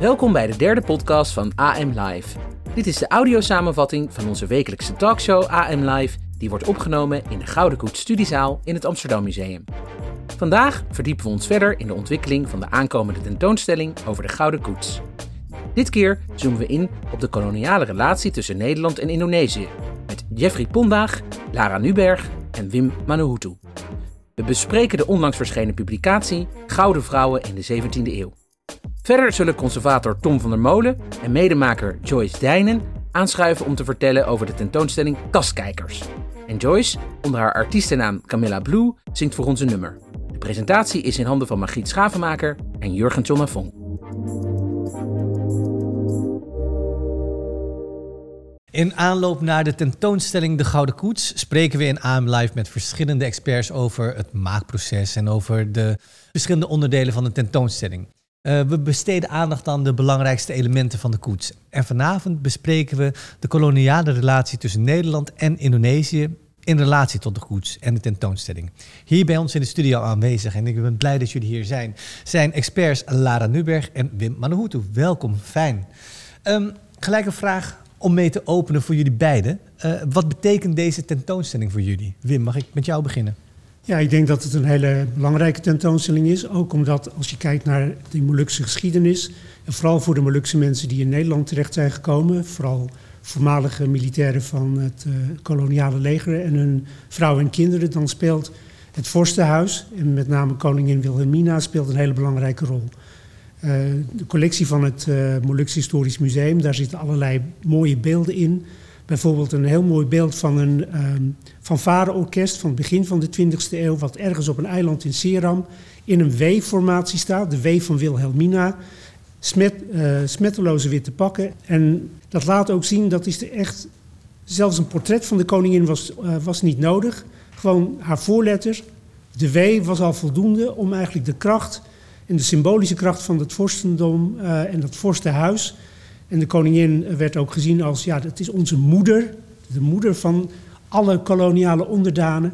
Welkom bij de derde podcast van AM Live. Dit is de audiosamenvatting van onze wekelijkse talkshow AM Live, die wordt opgenomen in de Gouden Koets Studiezaal in het Amsterdam Museum. Vandaag verdiepen we ons verder in de ontwikkeling van de aankomende tentoonstelling over de Gouden Koets. Dit keer zoomen we in op de koloniale relatie tussen Nederland en Indonesië met Jeffrey Pondaag, Lara Nuberg en Wim Manuhutu. We bespreken de onlangs verschenen publicatie Gouden Vrouwen in de 17e eeuw. Verder zullen conservator Tom van der Molen en medemaker Joyce Dijnen aanschuiven om te vertellen over de tentoonstelling Kastkijkers. En Joyce, onder haar artiestennaam Camilla Blue, zingt voor ons een nummer. De presentatie is in handen van Margriet Schavenmaker en Jurgen Tjonnafong. In aanloop naar de tentoonstelling De Gouden Koets spreken we in AM Live met verschillende experts over het maakproces en over de verschillende onderdelen van de tentoonstelling. Uh, we besteden aandacht aan de belangrijkste elementen van de koets. En vanavond bespreken we de koloniale relatie tussen Nederland en Indonesië in relatie tot de koets en de tentoonstelling. Hier bij ons in de studio aanwezig, en ik ben blij dat jullie hier zijn, zijn experts Lara Nuberg en Wim Manuhutu. Welkom, fijn. Um, gelijk een vraag om mee te openen voor jullie beiden. Uh, wat betekent deze tentoonstelling voor jullie? Wim, mag ik met jou beginnen? Ja, ik denk dat het een hele belangrijke tentoonstelling is. Ook omdat als je kijkt naar de Molukse geschiedenis. En vooral voor de Molukse mensen die in Nederland terecht zijn gekomen. Vooral voormalige militairen van het uh, koloniale leger en hun vrouwen en kinderen. Dan speelt het vorstenhuis en met name koningin Wilhelmina speelt een hele belangrijke rol. Uh, de collectie van het uh, Molukse Historisch Museum, daar zitten allerlei mooie beelden in. Bijvoorbeeld een heel mooi beeld van een um, fanfareorkest van het begin van de 20e eeuw, wat ergens op een eiland in Seram in een W-formatie staat, de W van Wilhelmina. Smet, uh, smetteloze witte pakken. En dat laat ook zien, dat is echt. Zelfs een portret van de koningin was, was niet nodig. Gewoon haar voorletter, de W, was al voldoende om eigenlijk de kracht en de symbolische kracht van het vorstendom uh, en dat vorstenhuis en de koningin werd ook gezien als, ja, dat is onze moeder, de moeder van alle koloniale onderdanen.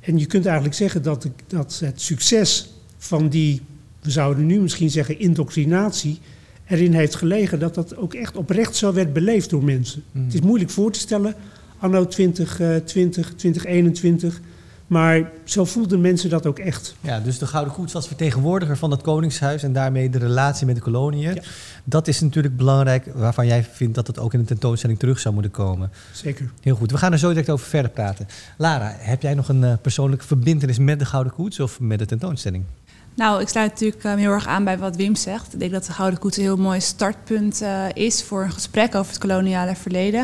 En je kunt eigenlijk zeggen dat, dat het succes van die, we zouden nu misschien zeggen, indoctrinatie, erin heeft gelegen dat dat ook echt oprecht zo werd beleefd door mensen. Mm. Het is moeilijk voor te stellen, anno 2020, 2021. Maar zo voelden mensen dat ook echt. Ja, dus de Gouden Koets als vertegenwoordiger van het Koningshuis en daarmee de relatie met de koloniën. Ja. Dat is natuurlijk belangrijk, waarvan jij vindt dat het ook in de tentoonstelling terug zou moeten komen. Zeker. Heel goed, we gaan er zo direct over verder praten. Lara, heb jij nog een uh, persoonlijke verbindenis met de Gouden Koets of met de tentoonstelling? Nou, ik sluit natuurlijk um, heel erg aan bij wat Wim zegt. Ik denk dat de Gouden Koets een heel mooi startpunt uh, is voor een gesprek over het koloniale verleden.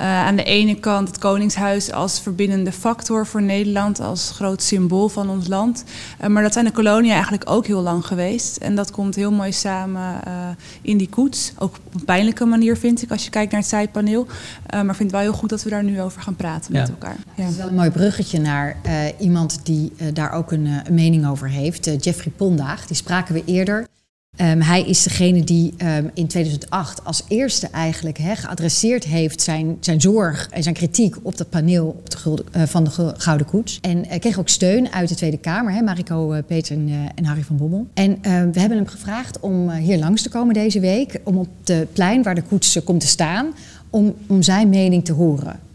Uh, aan de ene kant het Koningshuis als verbindende factor voor Nederland, als groot symbool van ons land. Uh, maar dat zijn de koloniën eigenlijk ook heel lang geweest. En dat komt heel mooi samen in die koets. Ook op een pijnlijke manier vind ik, als je kijkt naar het zijpaneel. maar ik vind het wel heel goed dat we daar nu over gaan praten ja. met elkaar. Ja. Het is wel een mooi bruggetje naar iemand die daar ook een, een mening over heeft. Jeffrey Pondaag, die spraken we eerder. Um, hij is degene die um, in 2008 als eerste eigenlijk geadresseerd heeft zijn, zijn zorg en zijn kritiek op dat paneel op de uh, van de Gouden Koets. En uh, kreeg ook steun uit de Tweede Kamer, he, Mariko uh, Peter en, en, Harry van Bommel. En ehm, we hebben hem gevraagd om hier langs te komen deze week, om op de plein waar de koets komt te staan, om, om zijn mening te horen.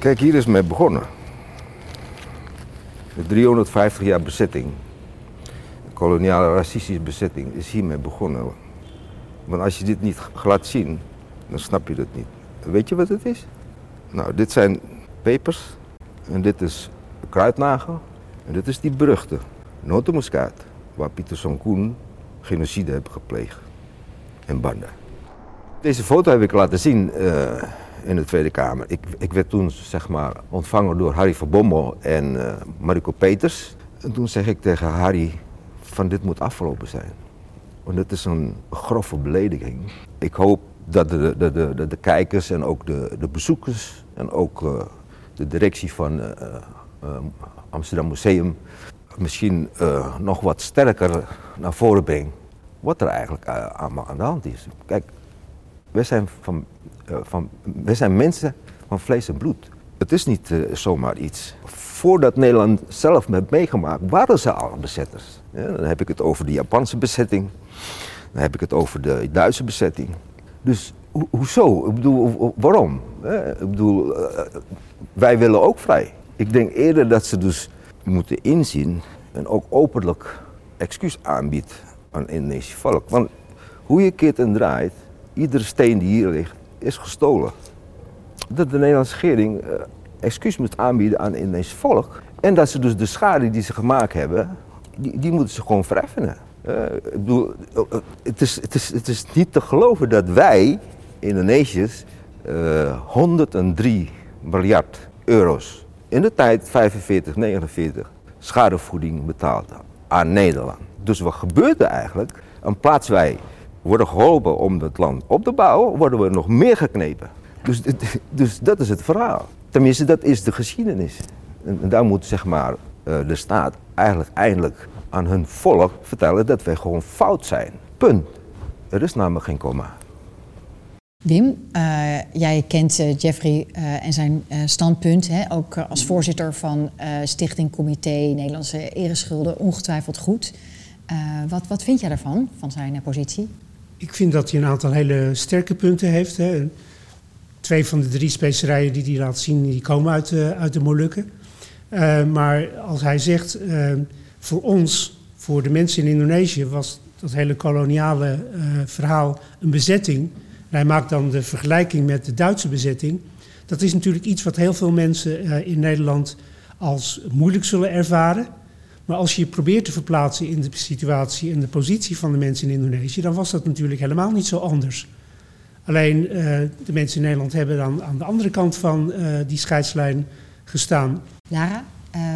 Kijk, hier is mee begonnen. De 350 jaar bezetting, de koloniale racistische bezetting, is hiermee begonnen. Want als je dit niet laat zien, dan snap je het niet. Weet je wat het is? Nou, dit zijn pepers en dit is kruidnagel en dit is die beruchte notenmuskaat waar Pieter Koen genocide heeft gepleegd in Banda. Deze foto heb ik laten zien uh, in de Tweede Kamer. Ik, ik werd toen zeg maar, ontvangen door Harry van Bommel en uh, Mariko Peters. En toen zeg ik tegen Harry van dit moet afgelopen zijn. Want dit is een grove belediging. Ik hoop dat de, de, de, de, kijkers en ook de, de bezoekers en ook uh, de directie van uh, Amsterdam Museum misschien nog wat sterker naar voren breng wat er eigenlijk uh, aan, de hand is. Kijk, wij zijn, van, van, wij zijn mensen van vlees en bloed. Het is niet zomaar iets. Voordat Nederland zelf heeft meegemaakt, waren ze al bezetters. Ja, dan heb ik het over de Japanse bezetting. Dan heb ik het over de Duitse bezetting. Dus ho hoezo? Ik bedoel, waarom? Ik bedoel, wij willen ook vrij. Ik denk eerder dat ze dus moeten inzien en ook openlijk excuus aanbiedt aan het Indonesische volk. Want hoe je keert en draait, iedere steen die hier ligt, is gestolen. Dat de Nederlandse regering uh, excuus moet aanbieden aan het Indonesische volk. En dat ze dus de schade die ze gemaakt hebben, die, die moeten ze gewoon vereffenen. Uh, ik bedoel, uh, het, is, het, is, het is niet te geloven dat wij, Indonesiërs, 103 miljard euro's in de tijd 45, 49 schadevoeding betaald aan Nederland. Dus wat gebeurt er eigenlijk? In plaats wij worden geholpen om het land op te bouwen, worden we nog meer geknepen. Dus, dus dat is het verhaal. Tenminste, dat is de geschiedenis. En, daar moet zeg maar, eh, de staat eigenlijk eindelijk aan hun volk vertellen dat wij gewoon fout zijn. Punt. Er is namelijk geen komma. Wim, uh, jij kent uh, Jeffrey en zijn standpunt, hè? ook als voorzitter van Stichting Comité Nederlandse Ereschulden, ongetwijfeld goed. wat, wat vind jij daarvan, van zijn positie? Ik vind dat hij een aantal hele sterke punten heeft. Hè. Twee van de drie specerijen die hij laat zien, die komen uit, uit de Molukken. maar als hij zegt, voor ons, voor de mensen in Indonesië, was dat hele koloniale verhaal een bezetting hij maakt dan de vergelijking met de Duitse bezetting. Dat is natuurlijk iets wat heel veel mensen in Nederland als moeilijk zullen ervaren. Maar als je je probeert te verplaatsen in de situatie en de positie van de mensen in Indonesië, dan was dat natuurlijk helemaal niet zo anders. Alleen uh, de mensen in Nederland hebben dan aan de andere kant van uh, die scheidslijn gestaan. Lara,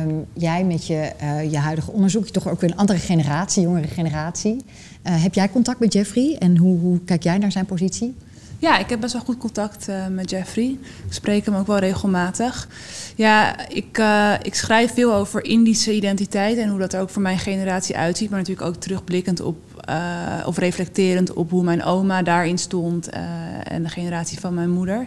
um, jij met je, je huidige onderzoek, je toch ook een andere generatie, jongere generatie. heb jij contact met Jeffrey en hoe, hoe kijk jij naar zijn positie? Ja, ik heb best wel goed contact uh, met Jeffrey. Ik spreek hem ook wel regelmatig. Ja, ik, uh, ik schrijf veel over Indische identiteit en hoe dat er ook voor mijn generatie uitziet. Maar natuurlijk ook terugblikkend op, uh, of reflecterend op hoe mijn oma daarin stond en de generatie van mijn moeder.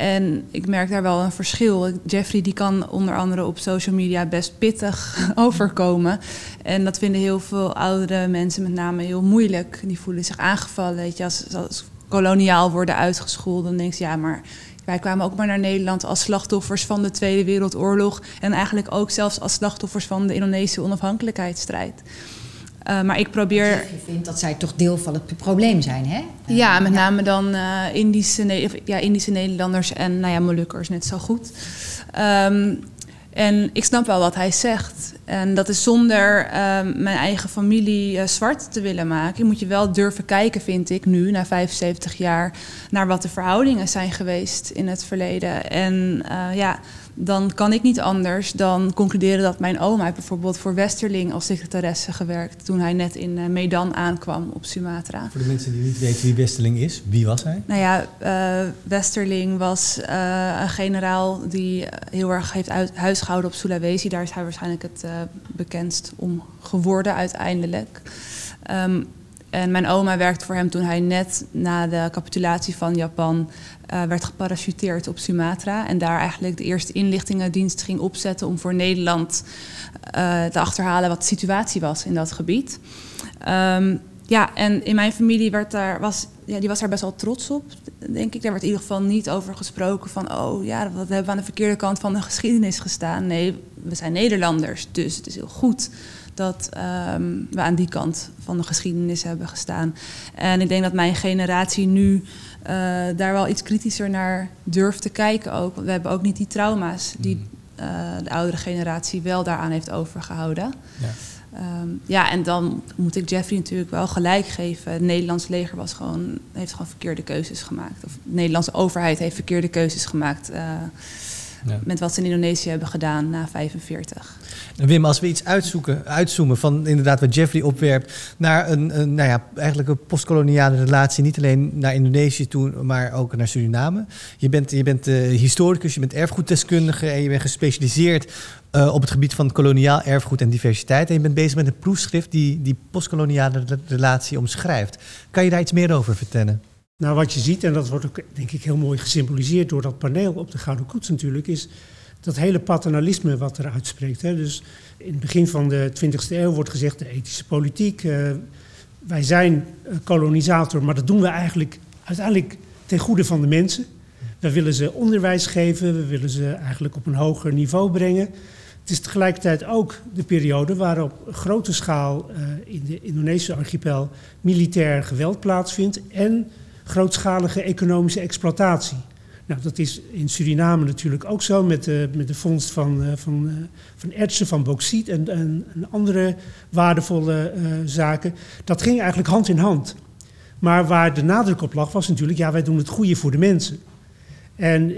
En ik merk daar wel een verschil. Jeffrey die kan onder andere op social media best pittig overkomen. En dat vinden heel veel oudere mensen met name heel moeilijk. Die voelen zich aangevallen. Weet je, als, als koloniaal worden uitgescholden. Dan denk je, ja, maar wij kwamen ook maar naar Nederland als slachtoffers van de Tweede Wereldoorlog. En eigenlijk ook zelfs als slachtoffers van de Indonesische onafhankelijkheidsstrijd. Uh, maar ik probeer. Je vindt dat zij toch deel van het probleem zijn, hè? Ja, met name dan uh, Indische, ja, Indische Nederlanders en nou ja, Molukkers net zo goed. Um, en ik snap wel wat hij zegt. En dat is zonder uh, mijn eigen familie uh, zwart te willen maken. Je moet je wel durven kijken, vind ik, nu, na 75 jaar, naar wat de verhoudingen zijn geweest in het verleden. En uh, ja, dan kan ik niet anders dan concluderen dat mijn oma heeft bijvoorbeeld voor Westerling als secretaresse gewerkt toen hij net in uh, Medan aankwam op Sumatra. Voor de mensen die niet weten wie Westerling is, wie was hij? Nou ja, uh, Westerling was uh, een generaal die heel erg heeft uit, huisgehouden op Sulawesi. Daar is hij waarschijnlijk het bekendst om geworden uiteindelijk. Um, en mijn oma werkte voor hem toen hij net na de capitulatie van Japan uh, werd geparachuteerd op Sumatra. En daar eigenlijk de eerste inlichtingendienst ging opzetten om voor Nederland uh, te achterhalen wat de situatie was in dat gebied. Um, ja, en in mijn familie werd daar, was, ja, die was daar best wel trots op, denk ik. Daar werd in ieder geval niet over gesproken van... oh ja, dat hebben we aan de verkeerde kant van de geschiedenis gestaan. Nee, we zijn Nederlanders, dus het is heel goed dat um, we aan die kant van de geschiedenis hebben gestaan. En ik denk dat mijn generatie nu uh, daar wel iets kritischer naar durft te kijken ook. We hebben ook niet die trauma's die uh, de oudere generatie wel daaraan heeft overgehouden. Ja. Um, ja, en dan moet ik Jeffrey natuurlijk wel gelijk geven. Het Nederlands leger was gewoon, heeft gewoon verkeerde keuzes gemaakt. Of de Nederlandse overheid heeft verkeerde keuzes gemaakt. Uh, Ja. Met wat ze in Indonesië hebben gedaan na 45. Wim, als we iets uitzoeken, uitzoomen van inderdaad wat Jeffrey opwerpt naar een, een, nou ja, eigenlijk een postkoloniale relatie, niet alleen naar Indonesië toe, maar ook naar Suriname. Je bent, je bent uh, historicus, je bent erfgoeddeskundige en je bent gespecialiseerd uh, op het gebied van koloniaal erfgoed en diversiteit. En je bent bezig met een proefschrift die die postkoloniale relatie omschrijft. Kan je daar iets meer over vertellen? Nou, wat je ziet, en dat wordt ook denk ik heel mooi gesymboliseerd door dat paneel op de Gouden Koets natuurlijk, is dat hele paternalisme wat er uitspreekt. Hè. Dus in het begin van de 20e eeuw wordt gezegd de ethische politiek. Uh, wij zijn kolonisator, maar dat doen we eigenlijk uiteindelijk ten goede van de mensen. We willen ze onderwijs geven, we willen ze eigenlijk op een hoger niveau brengen. Het is tegelijkertijd ook de periode waarop grote schaal uh, in de Indonesische archipel militair geweld plaatsvindt en grootschalige economische exploitatie. Nou, dat is in Suriname natuurlijk ook zo met de, met de vondst van, uh, van, uh, van ertsen, van bauxiet en, en, en andere waardevolle uh, zaken. Dat ging eigenlijk hand in hand. Maar waar de nadruk op lag was natuurlijk, ja, wij doen het goede voor de mensen. En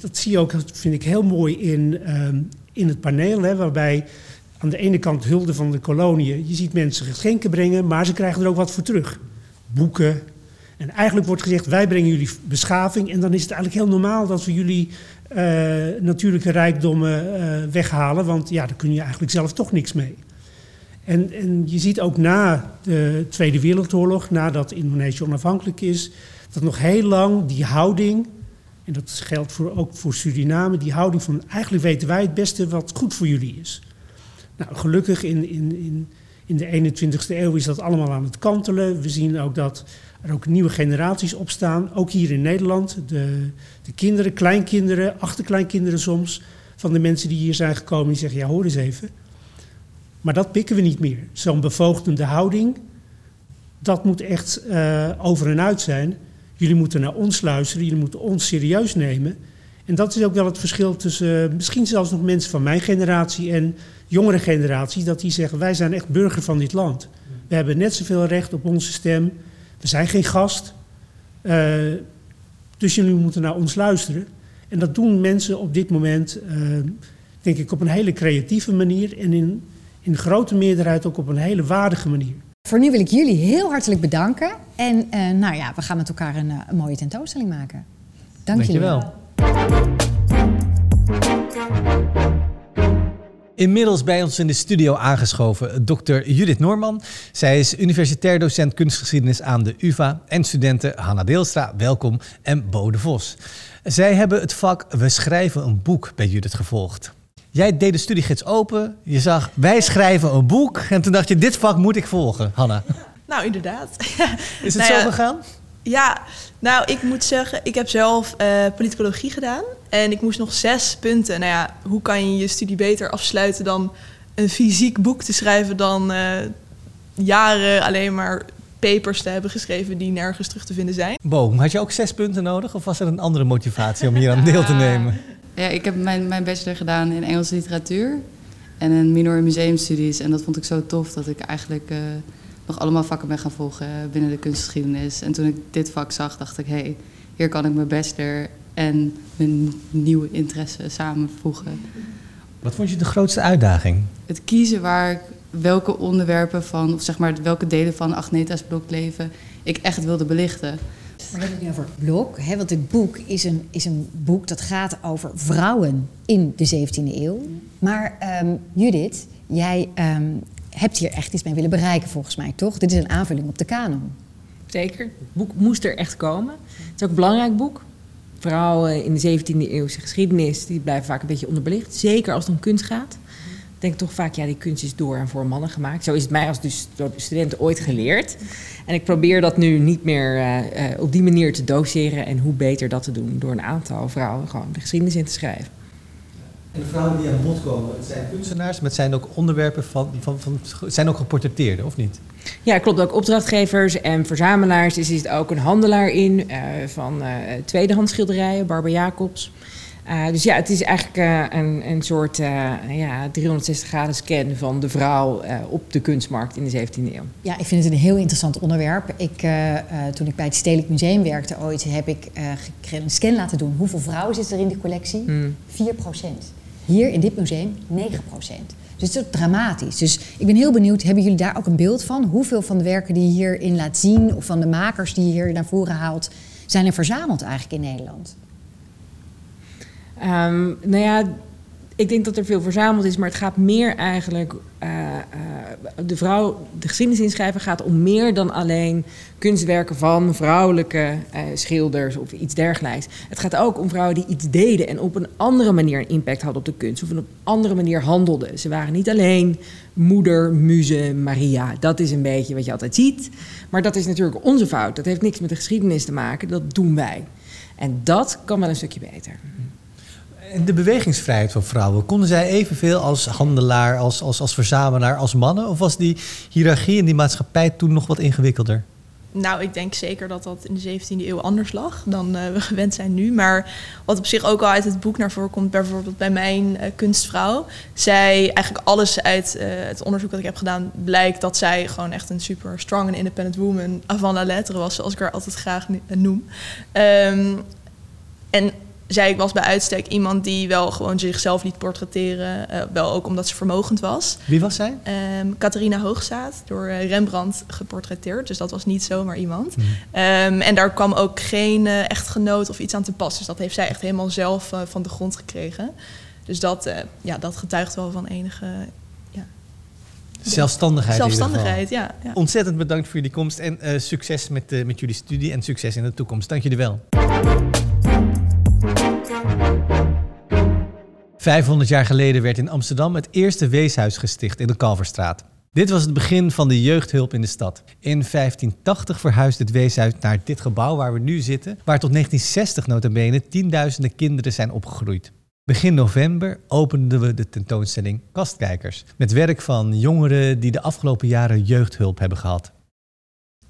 dat zie je ook, vind ik heel mooi in, ehm, in het paneel, hè, waarbij aan de ene kant hulde van de koloniën, je ziet mensen geschenken brengen, maar ze krijgen er ook wat voor terug. Boeken, en eigenlijk wordt gezegd, wij brengen jullie beschaving. En dan is het eigenlijk heel normaal dat we jullie uh, natuurlijke rijkdommen uh, weghalen. Want ja, daar kun je eigenlijk zelf toch niks mee. En, en je ziet ook na de Tweede Wereldoorlog, nadat Indonesië onafhankelijk is, dat nog heel lang die houding, en dat geldt voor, ook voor Suriname, die houding van eigenlijk weten wij het beste wat goed voor jullie is. Nou, gelukkig in, in, in, in de 21ste eeuw is dat allemaal aan het kantelen. We zien ook dat er ook nieuwe generaties opstaan, ook hier in Nederland. De, de kinderen, kleinkinderen, achterkleinkinderen soms, van de mensen die hier zijn gekomen, die zeggen, ja hoor eens even. Maar dat pikken we niet meer. Zo'n bevoogdende houding, dat moet echt uh, over en uit zijn. Jullie moeten naar ons luisteren, jullie moeten ons serieus nemen. En dat is ook wel het verschil tussen uh, misschien zelfs nog mensen van mijn generatie en jongere generaties, dat die zeggen, wij zijn echt burger van dit land. We hebben net zoveel recht op onze stem we zijn geen gast, uh, dus jullie moeten naar ons luisteren. En dat doen mensen op dit moment, uh, denk ik, op een hele creatieve manier en in, in grote meerderheid ook op een hele waardige manier. Voor nu wil ik jullie heel hartelijk bedanken. En uh, nou ja, we gaan met elkaar een, een mooie tentoonstelling maken. Dank, Dank jullie wel. Inmiddels bij ons in de studio aangeschoven dokter Judith Noorman. Zij is universitair docent kunstgeschiedenis aan de UvA en studenten Hanna Deelstra, welkom, en Bo de Vos. Zij hebben het vak We schrijven een boek bij Judith gevolgd. Jij deed de studiegids open, je zag wij schrijven een boek en toen dacht je dit vak moet ik volgen, Hanna. Nou, inderdaad. Is het nou ja, zo gegaan? Ja, nou, ik moet zeggen, ik heb zelf uh, politicologie gedaan. En ik moest nog zes punten. Nou ja, hoe kan je je studie beter afsluiten dan een fysiek boek te schrijven dan uh, jaren alleen maar papers te hebben geschreven die nergens terug te vinden zijn. Bo, had je ook zes punten nodig of was er een andere motivatie om hier aan deel te nemen? Ja, ik heb mijn, mijn bachelor gedaan in Engelse literatuur en een minor in museumstudies. En dat vond ik zo tof dat ik eigenlijk uh, nog allemaal vakken ben gaan volgen binnen de kunstgeschiedenis. En toen ik dit vak zag, dacht ik, hé, hey, hier kan ik mijn bachelor en mijn nieuwe interesse samenvoegen. Wat vond je de grootste uitdaging? Het kiezen waar ik welke onderwerpen van, of zeg maar welke delen van Agneta's blokleven ik echt wilde belichten. Maar we hebben het nu over het blok, hè, want dit boek is een, is een boek dat gaat over vrouwen in de 17e eeuw. Maar um, Judith, jij um, hebt hier echt iets mee willen bereiken volgens mij, toch? Dit is een aanvulling op de kanon. Zeker, het boek moest er echt komen. Het is ook een belangrijk boek. Vrouwen in de 17e eeuwse geschiedenis, die blijven vaak een beetje onderbelicht. Zeker als het om kunst gaat. Ik denk toch vaak, ja, die kunst is door en voor mannen gemaakt. Zo is het mij als dus door ooit geleerd. En ik probeer dat nu niet meer uh, uh, op die manier te doseren. En hoe beter dat te doen door een aantal vrouwen gewoon de geschiedenis in te schrijven. En de vrouwen die aan bod komen, het zijn kunstenaars, maar het zijn ook onderwerpen van, van, van het zijn ook geportretteerden, of niet? Ja, klopt. Ook opdrachtgevers en verzamelaars. Er zit ook een handelaar in uh, van uh, tweedehands schilderijen, Barbara Jacobs. Uh, dus ja, het is eigenlijk uh, een, een soort uh, ja, 360 graden scan van de vrouw op de kunstmarkt in de 17e eeuw. Ja, ik vind het een heel interessant onderwerp. Ik, toen ik bij het Stedelijk Museum werkte ooit, heb ik een scan laten doen. Hoeveel vrouwen zitten er in die collectie? Hmm. 4 Hier in dit museum 9% dus het is dramatisch. Dus ik ben heel benieuwd, hebben jullie daar ook een beeld van? Hoeveel van de werken die je hierin laat zien, of van de makers die je hier naar voren haalt, zijn er verzameld eigenlijk in Nederland? Um, nou ja, ik denk dat er veel verzameld is, maar het gaat meer eigenlijk. Uh, de vrouw, de geschiedenisinschrijver gaat om meer dan alleen kunstwerken van vrouwelijke uh, schilders of iets dergelijks. Het gaat ook om vrouwen die iets deden en op een andere manier een impact hadden op de kunst of op een andere manier handelden. Ze waren niet alleen moeder, muze, Maria. Dat is een beetje wat je altijd ziet. Maar dat is natuurlijk onze fout. Dat heeft niks met de geschiedenis te maken. Dat doen wij. En dat kan wel een stukje beter. De bewegingsvrijheid van vrouwen, konden zij evenveel als handelaar, als, als, als verzamelaar, als mannen? Of was die hiërarchie in die maatschappij toen nog wat ingewikkelder? Nou, ik denk zeker dat dat in de 17e eeuw anders lag dan uh, we gewend zijn nu. Maar wat op zich ook al uit het boek naar voren komt, bijvoorbeeld bij mijn uh, kunstvrouw. Zij, eigenlijk alles uit uh, het onderzoek dat ik heb gedaan, blijkt dat zij gewoon echt een super strong en independent woman avant la lettre was, zoals ik haar altijd graag noem. Um, en zij was bij uitstek iemand die wel gewoon zichzelf liet portretteren. Uh, wel ook omdat ze vermogend was. Wie was zij? Um, Catharina Hoogzaad, door uh, Rembrandt geportretteerd. Dus dat was niet zomaar iemand. Mm. Um, en daar kwam ook geen uh, echtgenoot of iets aan te pas. Dus dat heeft zij echt helemaal zelf van de grond gekregen. Dus dat, ja, dat getuigt wel van enige... Ja, Zelfstandigheid. Zelfstandigheid, ja, ja, Ontzettend bedankt voor jullie komst en succes met, met jullie studie en succes in de toekomst. Dank jullie wel. 500 jaar geleden werd in Amsterdam het eerste weeshuis gesticht in de Kalverstraat. Dit was het begin van de jeugdhulp in de stad. In 1580 verhuisde het weeshuis naar dit gebouw waar we nu zitten, waar tot 1960 notabene tienduizenden kinderen zijn opgegroeid. Begin november openden we de tentoonstelling Kastkijkers, met werk van jongeren die de afgelopen jaren jeugdhulp hebben gehad.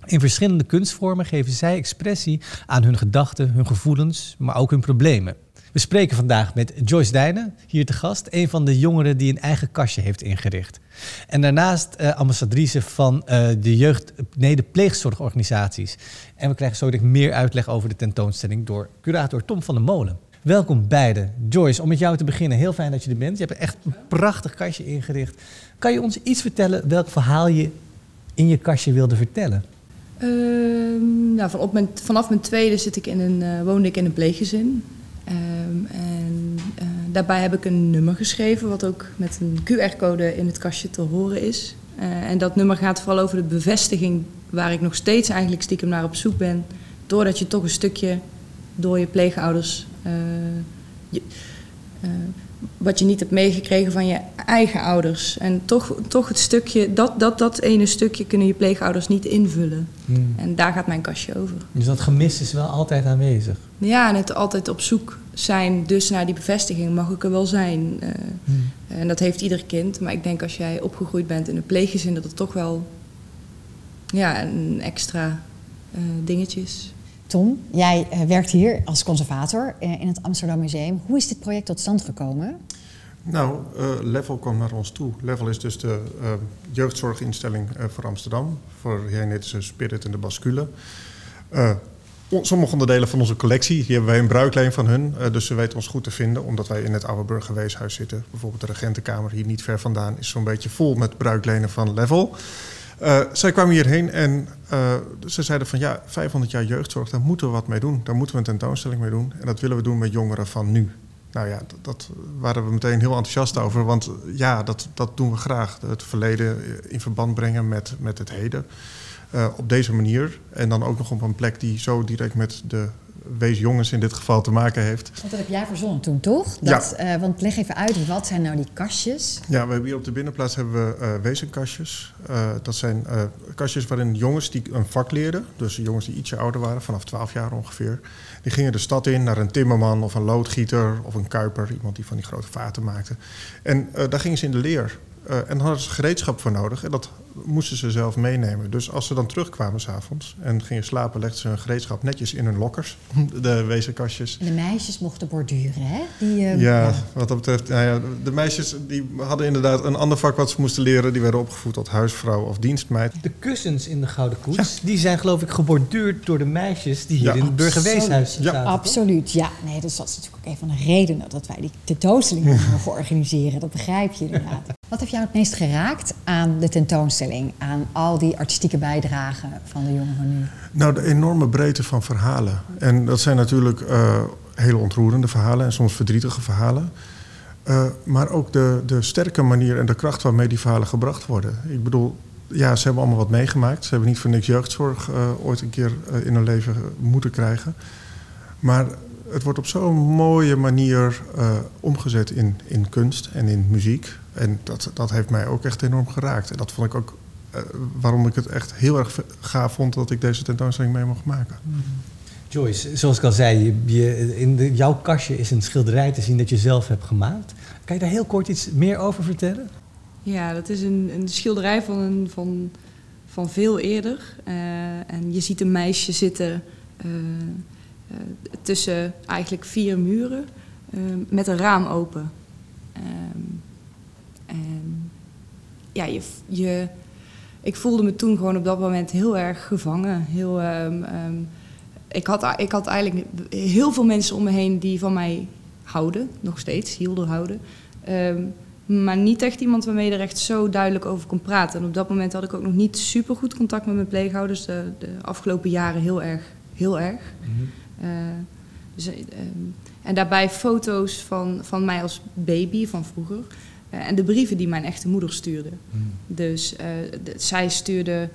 In verschillende kunstvormen geven zij expressie aan hun gedachten, hun gevoelens, maar ook hun problemen. We spreken vandaag met Joyce Dijnen, hier te gast, een van de jongeren die een eigen kastje heeft ingericht. En daarnaast uh, ambassadrice van uh, de jeugd, nee, de pleegzorgorganisaties. En we krijgen zo meer uitleg over de tentoonstelling door curator Tom van der Molen. Welkom beiden. Joyce, om met jou te beginnen, heel fijn dat je er bent. Je hebt echt een prachtig kastje ingericht. Kan je ons iets vertellen welk verhaal je in je kastje wilde vertellen? Uh, nou, vanaf, mijn, vanaf mijn tweede zit ik in een, uh, woonde ik in een pleeggezin. Um, en uh, daarbij heb ik een nummer geschreven, wat ook met een QR-code in het kastje te horen is. Uh, en dat nummer gaat vooral over de bevestiging, waar ik nog steeds eigenlijk stiekem naar op zoek ben. Doordat je toch een stukje door je pleegouders. Wat je niet hebt meegekregen van je eigen ouders. En toch, toch het stukje, dat, dat, dat ene stukje kunnen je pleegouders niet invullen. Hmm. En daar gaat mijn kastje over. Dus dat gemis is wel altijd aanwezig? Ja, en het altijd op zoek zijn dus naar die bevestiging. Mag ik er wel zijn? Uh, hmm. En dat heeft ieder kind. Maar ik denk als jij opgegroeid bent in een pleeggezin... dat het toch wel ja, een extra uh, dingetje is. Tom, jij uh, werkt hier als conservator uh, in het Amsterdam Museum. Hoe is dit project tot stand gekomen? Nou, uh, Level kwam naar ons toe. Level is dus de jeugdzorginstelling voor Amsterdam. Voor Genetische Spirit en de Bascule. sommige onderdelen van onze collectie, die hebben wij een bruikleen van hun. dus ze weten ons goed te vinden, omdat wij in het oude burgerweeshuis zitten. Bijvoorbeeld de regentenkamer hier niet ver vandaan is zo'n beetje vol met bruiklenen van Level. Uh, zij kwamen hierheen en uh, ze zeiden van ja, 500 jaar jeugdzorg, daar moeten we wat mee doen. Daar moeten we een tentoonstelling mee doen. En dat willen we doen met jongeren van nu. Nou ja, dat, waren we meteen heel enthousiast over. Want ja, dat, dat doen we graag. Het verleden in verband brengen met, met het heden. Uh, op deze manier. En dan ook nog op een plek die zo direct met de wees jongens in dit geval te maken heeft. Want dat heb jij verzonnen toen, toch? Dat, ja. Uh, want leg even uit, wat zijn nou die kastjes? Ja, we hebben hier op de binnenplaats hebben we uh, wezenkastjes. Uh, dat zijn kastjes waarin jongens die een vak leerden, dus jongens die ietsje ouder waren, vanaf 12 jaar ongeveer, die gingen de stad in naar een timmerman of een loodgieter of een kuiper, iemand die van die grote vaten maakte. En daar gingen ze in de leer. Uh, en daar hadden ze gereedschap voor nodig. En dat moesten ze zelf meenemen. Dus als ze dan terugkwamen s'avonds en gingen slapen, legden ze hun gereedschap netjes in hun lokkers, de wezenkastjes. En de meisjes mochten borduren, hè? Die, uh, ja, wat dat betreft, nou ja, de meisjes die hadden inderdaad een ander vak wat ze moesten leren. Die werden opgevoed tot huisvrouw of dienstmeid. De kussens in de Gouden Koets, die zijn geloof ik geborduurd door de meisjes die hier in het burgerweeshuis ja. zaten. Absoluut, ja. Nee, dus dat is natuurlijk ook een van de redenen dat wij die tentoonstelling mogen organiseren. Dat begrijp je inderdaad. Wat heeft jou het meest geraakt aan de tentoonstelling? Aan al die artistieke bijdragen van de jongen van nu? Nou, de enorme breedte van verhalen. En dat zijn natuurlijk uh, hele ontroerende verhalen en soms verdrietige verhalen. Uh, maar ook de, de sterke manier en de kracht waarmee die verhalen gebracht worden. Ik bedoel, ja, ze hebben allemaal wat meegemaakt. Ze hebben niet voor niks jeugdzorg uh, ooit een keer in hun leven moeten krijgen. Maar het wordt op zo'n mooie manier uh, omgezet in, in kunst en in muziek. En dat, dat heeft mij ook echt enorm geraakt. En dat vond ik ook uh, waarom ik het echt heel erg gaaf vond dat ik deze tentoonstelling mee mocht maken. Joyce, zoals ik al zei, je, je, in de, jouw kastje is een schilderij te zien dat je zelf hebt gemaakt. Kan je daar heel kort iets meer over vertellen? Ja, dat is een, een schilderij van, een, van, van veel eerder. Uh, en je ziet een meisje zitten uh, tussen eigenlijk vier muren uh, met een raam open. Um, en ja, je, je, ik voelde me toen gewoon op dat moment heel erg gevangen. Heel, um, um, ik, had, ik had eigenlijk heel veel mensen om me heen die van mij houden, nog steeds, hielden houden. maar niet echt iemand waarmee je er echt zo duidelijk over kon praten. En op dat moment had ik ook nog niet super goed contact met mijn pleegouders. De, de afgelopen jaren heel erg, heel erg. Uh, dus, uh, en daarbij foto's van, van mij als baby van vroeger. Uh, en de brieven die mijn echte moeder stuurde. Mm. Dus de, zij stuurde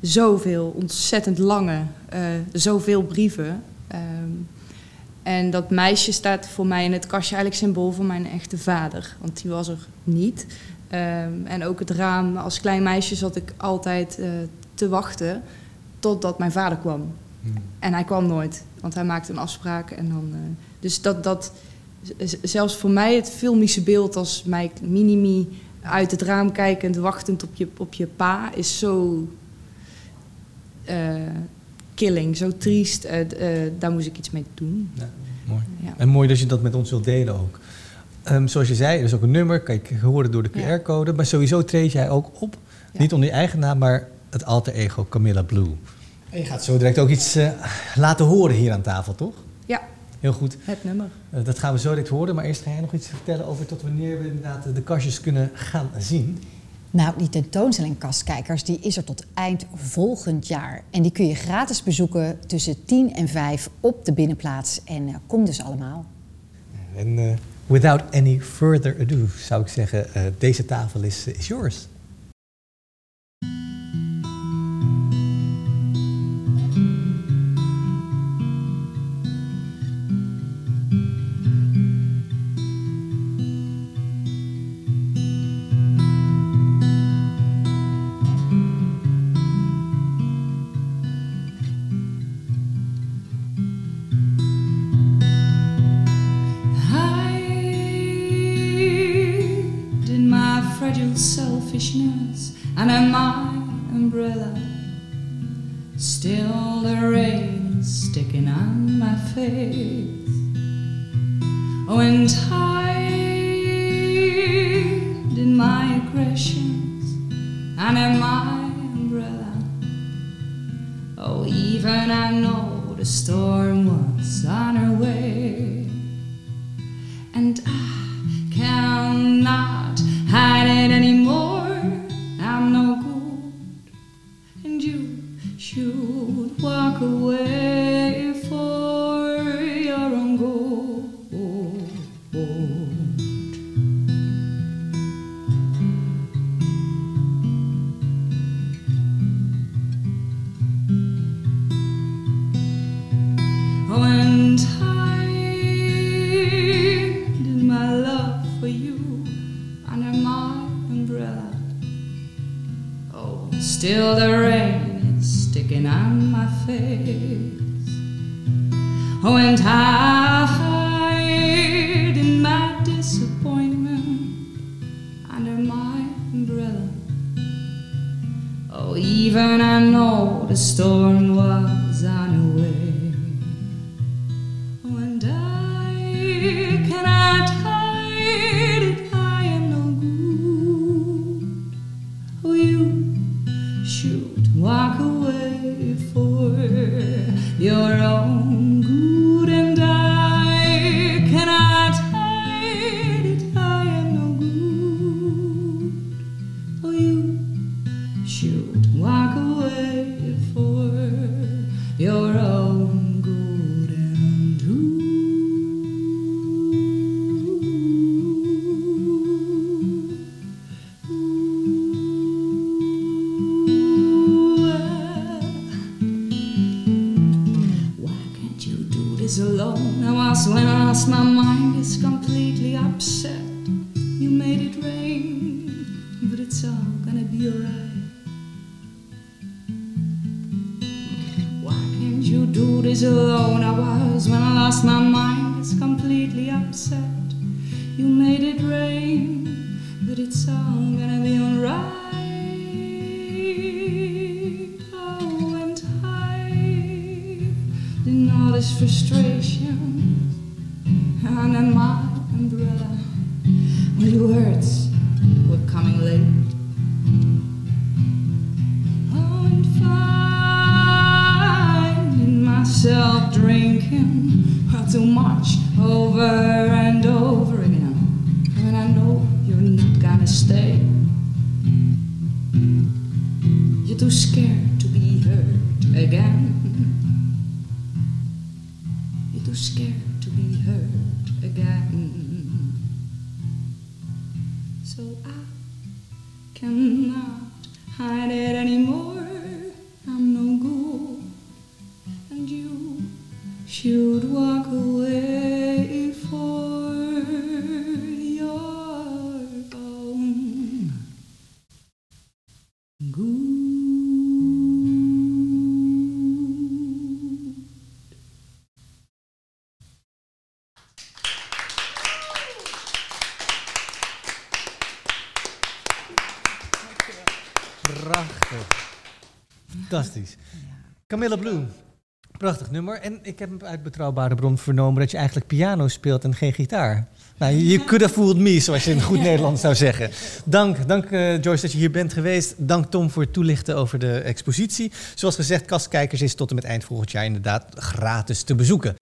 zoveel, ontzettend lange, zoveel brieven. Um, en dat meisje staat voor mij in het kastje eigenlijk symbool voor mijn echte vader. Want die was er niet. Um, en ook het raam, als klein meisje zat ik altijd te wachten totdat mijn vader kwam. En hij kwam nooit. Want hij maakte een afspraak en dan. Uh, dus dat, dat. Zelfs voor mij het filmische beeld als mij minimi uit het raam kijkend, wachtend op je, op je pa, is zo. Uh, killing, zo triest. Uh, daar moest ik iets mee doen. Ja, mooi. Ja. En mooi dat je dat met ons wilt delen ook. Um, zoals je zei, er is ook een nummer, kijk, horen door de QR-code. Maar sowieso treed jij ook op. Niet onder je eigen naam, maar het alter ego Camilla Blue. En je gaat zo direct ook iets uh, laten horen hier aan tafel, toch? Ja. Heel goed. Het nummer. Uh, dat gaan we zo direct horen. Maar eerst ga jij nog iets vertellen over tot wanneer we inderdaad de kastjes kunnen gaan zien. Nou, die tentoonstelling Kastkijkers die is er tot eind volgend jaar. En die kun je gratis bezoeken tussen 10 en 5 op de binnenplaats. En uh, kom dus allemaal. En uh, without any further ado zou ik zeggen, uh, deze tafel is, is yours. Sticking on my face. Oh, and frustration. Should walk away Prachtig nummer. En ik heb uit betrouwbare bron vernomen dat je eigenlijk piano speelt en geen gitaar. Nou, you could have fooled me, zoals je in goed Nederlands zou zeggen. Dank, dank eh, Joyce dat je hier bent geweest. Dank Tom voor het toelichten over de expositie. Zoals gezegd, Kastkijkers is tot en met eind volgend jaar inderdaad gratis te bezoeken.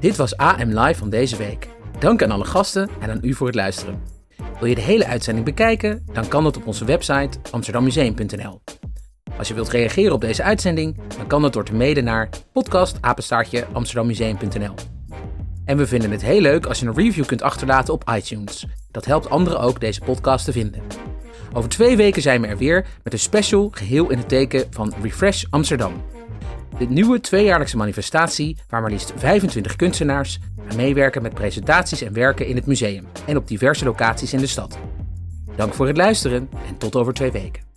Dit was AM Live van deze week. Dank aan alle gasten en aan u voor het luisteren. Wil je de hele uitzending bekijken? Dan kan dat op onze website amsterdammuseum.nl. Als je wilt reageren op deze uitzending, dan kan dat door te mailen naar podcastapenstaartje amsterdammuseum.nl. En we vinden het heel leuk als je een review kunt achterlaten op iTunes. Dat helpt anderen ook deze podcast te vinden. Over twee weken zijn we er weer met een special geheel in het teken van Refresh Amsterdam. De nieuwe tweejaarlijkse manifestatie waar maar liefst 25 kunstenaars aan meewerken met presentaties en werken in het museum en op diverse locaties in de stad. Dank voor het luisteren en tot over twee weken.